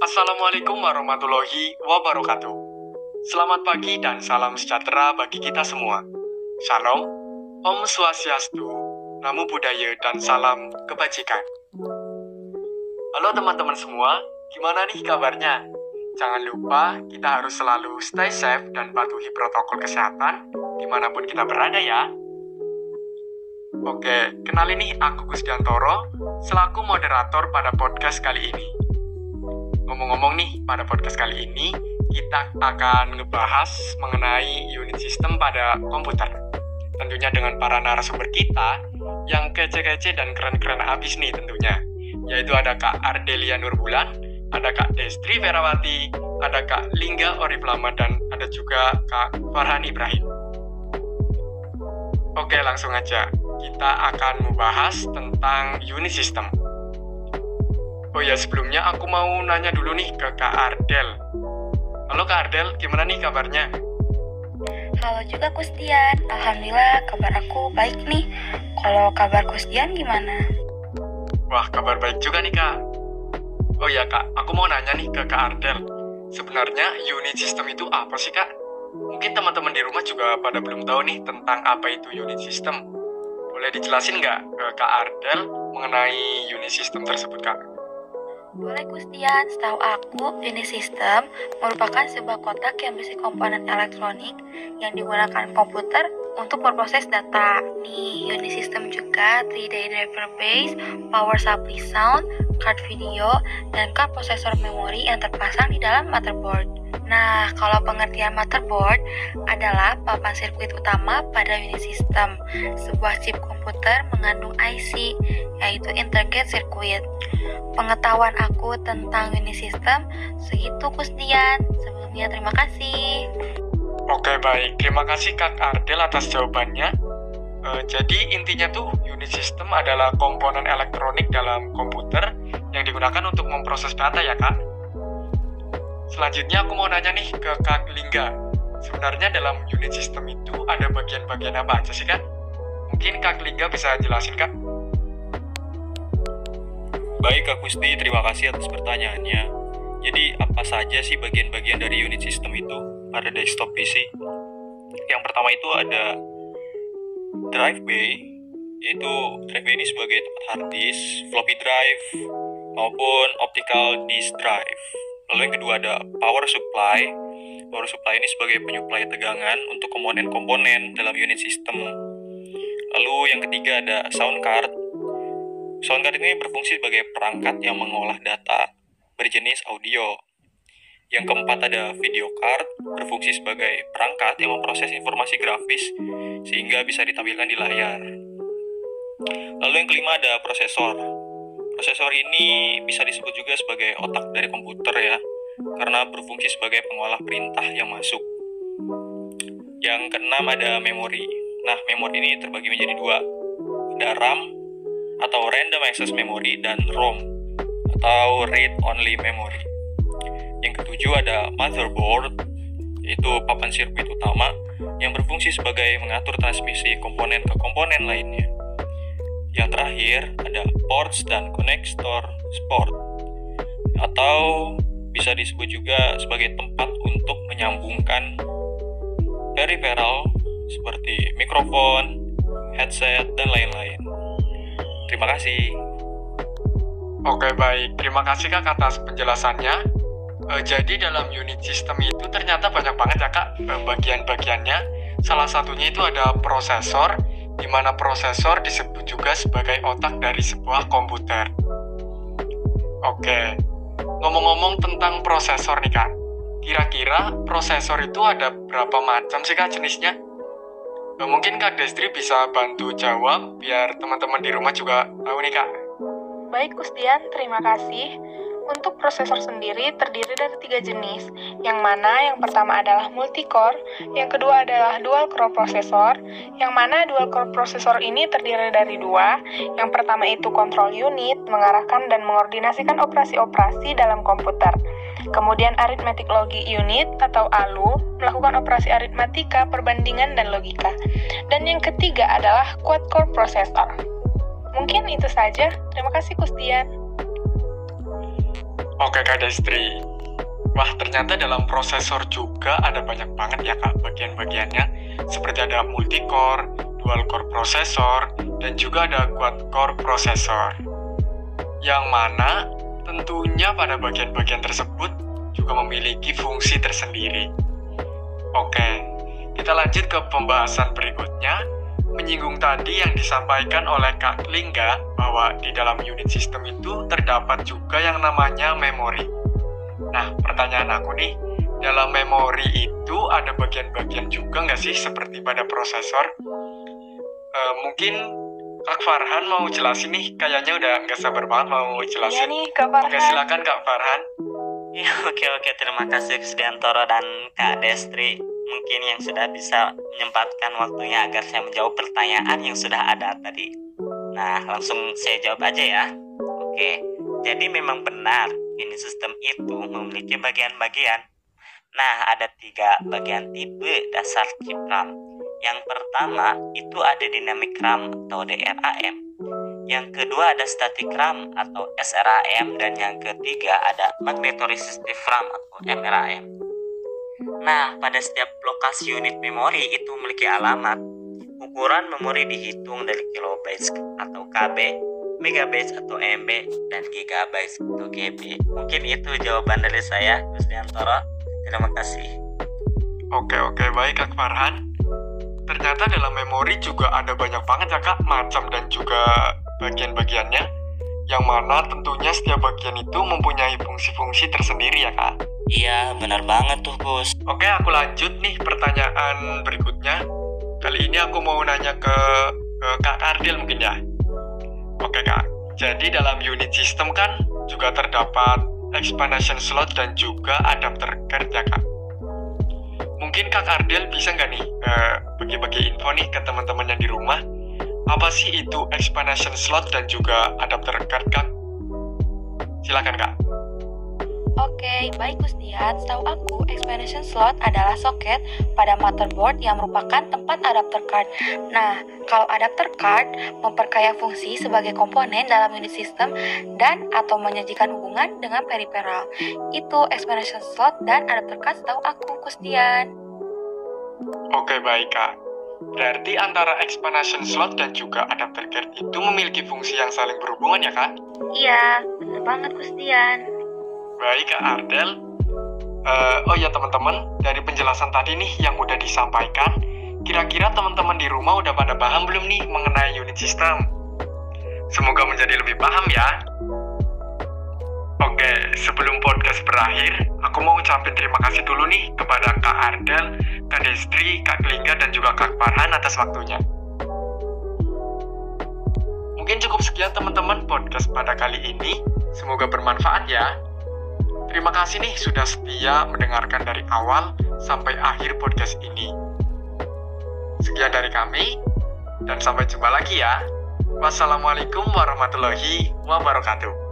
Assalamualaikum warahmatullahi wabarakatuh. Selamat pagi dan salam sejahtera bagi kita semua. Shalom, Om Swastiastu, Namo Buddhaya, dan salam kebajikan. Halo teman-teman semua, gimana nih kabarnya? Jangan lupa kita harus selalu stay safe dan patuhi protokol kesehatan di mana pun kita berada ya. Oke, kenalin nih aku Gusdiantoro, selaku moderator pada podcast kali ini. Ngomong-ngomong nih, pada podcast kali ini kita akan ngebahas mengenai unit sistem pada komputer. Tentunya dengan para narasumber kita yang kece-kece dan keren-keren abis nih tentunya. Yaitu ada Kak Ardelia Nurbulan, ada Kak Destri Verawati, ada Kak Lingga Oriflama, dan ada juga Kak Farhan Ibrahim. Oke, langsung aja. Kita akan membahas tentang unit system. Oh ya, sebelumnya aku mau nanya dulu nih ke Kak Ardel. Halo Kak Ardel, gimana nih kabarnya? Halo juga Kustian, Alhamdulillah kabar aku baik nih. Kalau kabar Kustian gimana? Wah, kabar baik juga nih Kak. Oh ya Kak, aku mau nanya nih ke Kak Ardel. Sebenarnya unit system itu apa sih Kak? Mungkin teman-teman di rumah juga pada belum tahu nih tentang apa itu unit system. Boleh dijelasin nggak ke Kak Ardel mengenai unit system tersebut Kak? Boleh Gustian, setahu aku, unit system merupakan sebuah kotak yang berisi komponen elektronik yang digunakan komputer untuk memproses data. Nih, unit system juga 3D driver base, power supply sound, card video, dan card processor memori yang terpasang di dalam motherboard. Nah, kalau pengertian motherboard adalah papan sirkuit utama pada unit system. Sebuah chip komputer mengandung IC, yaitu integrated circuit. Pengetahuan aku tentang unit system segitu Kusdian. Sebelumnya terima kasih. Oke baik, terima kasih Kak Ardel atas jawabannya. E, jadi intinya tuh unit system adalah komponen elektronik dalam komputer yang digunakan untuk memproses data ya Kak. Selanjutnya aku mau nanya nih ke Kak Lingga. Sebenarnya dalam unit system itu ada bagian-bagian apa aja sih Kak? Mungkin Kak Lingga bisa jelasin Kak? Baik Kak Gusti, terima kasih atas pertanyaannya. Jadi apa saja sih bagian-bagian dari unit system itu pada desktop PC? Yang pertama itu ada drive bay, yaitu drive bay ini sebagai tempat hard disk, floppy drive, maupun optical disk drive. Lalu yang kedua ada power supply. Power supply ini sebagai penyuplai tegangan untuk komponen-komponen dalam unit system. Lalu yang ketiga ada sound card. Sound card ini berfungsi sebagai perangkat yang mengolah data berjenis audio. Yang keempat ada video card, berfungsi sebagai perangkat yang memproses informasi grafis sehingga bisa ditampilkan di layar. Lalu yang kelima ada prosesor. Prosesor ini bisa disebut juga sebagai otak dari komputer ya, karena berfungsi sebagai pengolah perintah yang masuk. Yang keenam ada memori. Nah, memori ini terbagi menjadi dua. Ada RAM atau Random Access Memory dan ROM atau Read Only Memory. Yang ketujuh ada motherboard, yaitu papan sirkuit utama yang berfungsi sebagai mengatur transmisi komponen ke komponen lainnya. Yang terakhir ada ports dan connector sport atau bisa disebut juga sebagai tempat untuk menyambungkan peripheral seperti mikrofon, headset, dan lain-lain. Terima kasih. Oke baik, terima kasih kak atas penjelasannya. E, jadi dalam unit system itu ternyata banyak banget ya kak bagian-bagiannya. Salah satunya itu ada prosesor, di mana prosesor disebut juga sebagai otak dari sebuah komputer. Oke, ngomong-ngomong tentang prosesor nih kak, kira-kira prosesor itu ada berapa macam sih kak jenisnya? Eh, mungkin Kak Destri bisa bantu jawab biar teman-teman di rumah juga tahu nih kak. Baik Kustian, terima kasih. Untuk prosesor sendiri terdiri dari tiga jenis, yang mana yang pertama adalah multicore, yang kedua adalah dual core prosesor, yang mana dual core prosesor ini terdiri dari dua, yang pertama itu control unit, mengarahkan dan mengordinasikan operasi-operasi dalam komputer. Kemudian arithmetic logic unit atau ALU, melakukan operasi aritmatika, perbandingan, dan logika. Dan yang ketiga adalah quad core processor. Mungkin itu saja. Terima kasih Kustian. Oke Kak Destri. Wah, ternyata dalam prosesor juga ada banyak banget ya Kak bagian-bagiannya. Seperti ada multi-core, dual-core prosesor, dan juga ada quad-core prosesor. Yang mana tentunya pada bagian-bagian tersebut juga memiliki fungsi tersendiri. Oke, kita lanjut ke pembahasan berikutnya, menyinggung tadi yang disampaikan oleh Kak Lingga bahwa di dalam unit sistem itu terdapat juga yang namanya memori. Nah, pertanyaan aku nih, dalam memori itu ada bagian-bagian juga nggak sih seperti pada prosesor? E, mungkin Kak Farhan mau jelasin nih, kayaknya udah nggak sabar banget mau Iya jelasin. nih, Kak Farhan. Oke, silakan Kak Farhan. Ya, oke oke terima kasih Kusdiantoro dan Kak Destri mungkin yang sudah bisa menyempatkan waktunya agar saya menjawab pertanyaan yang sudah ada tadi. Nah, langsung saya jawab aja ya. Oke, jadi memang benar ini sistem itu memiliki bagian-bagian. Nah, ada tiga bagian tipe dasar chip RAM. Yang pertama itu ada dynamic RAM atau DRAM. Yang kedua ada static RAM atau SRAM dan yang ketiga ada magnetoresistive RAM atau MRAM. Nah, pada setiap lokasi unit memori itu memiliki alamat. Ukuran memori dihitung dari kilobytes atau KB, megabytes atau MB, dan gigabytes atau GB. Mungkin itu jawaban dari saya, Kusdiantoro. Terima kasih. Oke oke baik Kak Farhan. Ternyata dalam memori juga ada banyak banget ya Kak macam dan juga bagian-bagiannya. Yang mana tentunya setiap bagian itu mempunyai fungsi-fungsi tersendiri ya Kak. Iya, benar banget tuh, Gus. Oke aku lanjut nih pertanyaan berikutnya. Kali ini aku mau nanya ke, ke Kak Ardil mungkin ya. Oke Kak, jadi dalam unit system kan juga terdapat explanation slot dan juga adapter card ya Kak. Mungkin Kak Ardil bisa nggak nih eh, bagi-bagi info nih ke teman-teman yang di rumah apa sih itu explanation slot dan juga adapter card Kak? Silakan Kak. Oke, baik Gustian. Setahu aku, explanation slot adalah soket pada motherboard yang merupakan tempat adapter card. Nah, kalau adapter card memperkaya fungsi sebagai komponen dalam unit sistem dan atau menyajikan hubungan dengan periferal. Itu explanation slot dan adapter card setahu aku, Gustian. Oke baik kak. Berarti antara explanation slot dan juga adapter card itu memiliki fungsi yang saling berhubungan ya kak? Iya, bener banget Gustian. Baik kak Ardel. Eh, oh ya teman-teman, dari penjelasan tadi nih yang udah disampaikan, kira-kira teman-teman di rumah udah pada paham belum nih mengenai unit system? Semoga menjadi lebih paham ya. Oke, sebelum podcast berakhir, aku mau ucapin terima kasih dulu nih kepada Kak Ardel, Kak Destri, Kak Lingga, dan juga Kak Farhan atas waktunya. Mungkin cukup sekian teman-teman podcast pada kali ini. Semoga bermanfaat ya. Terima kasih nih sudah setia mendengarkan dari awal sampai akhir podcast ini. Sekian dari kami, dan sampai jumpa lagi ya. Wassalamualaikum warahmatullahi wabarakatuh.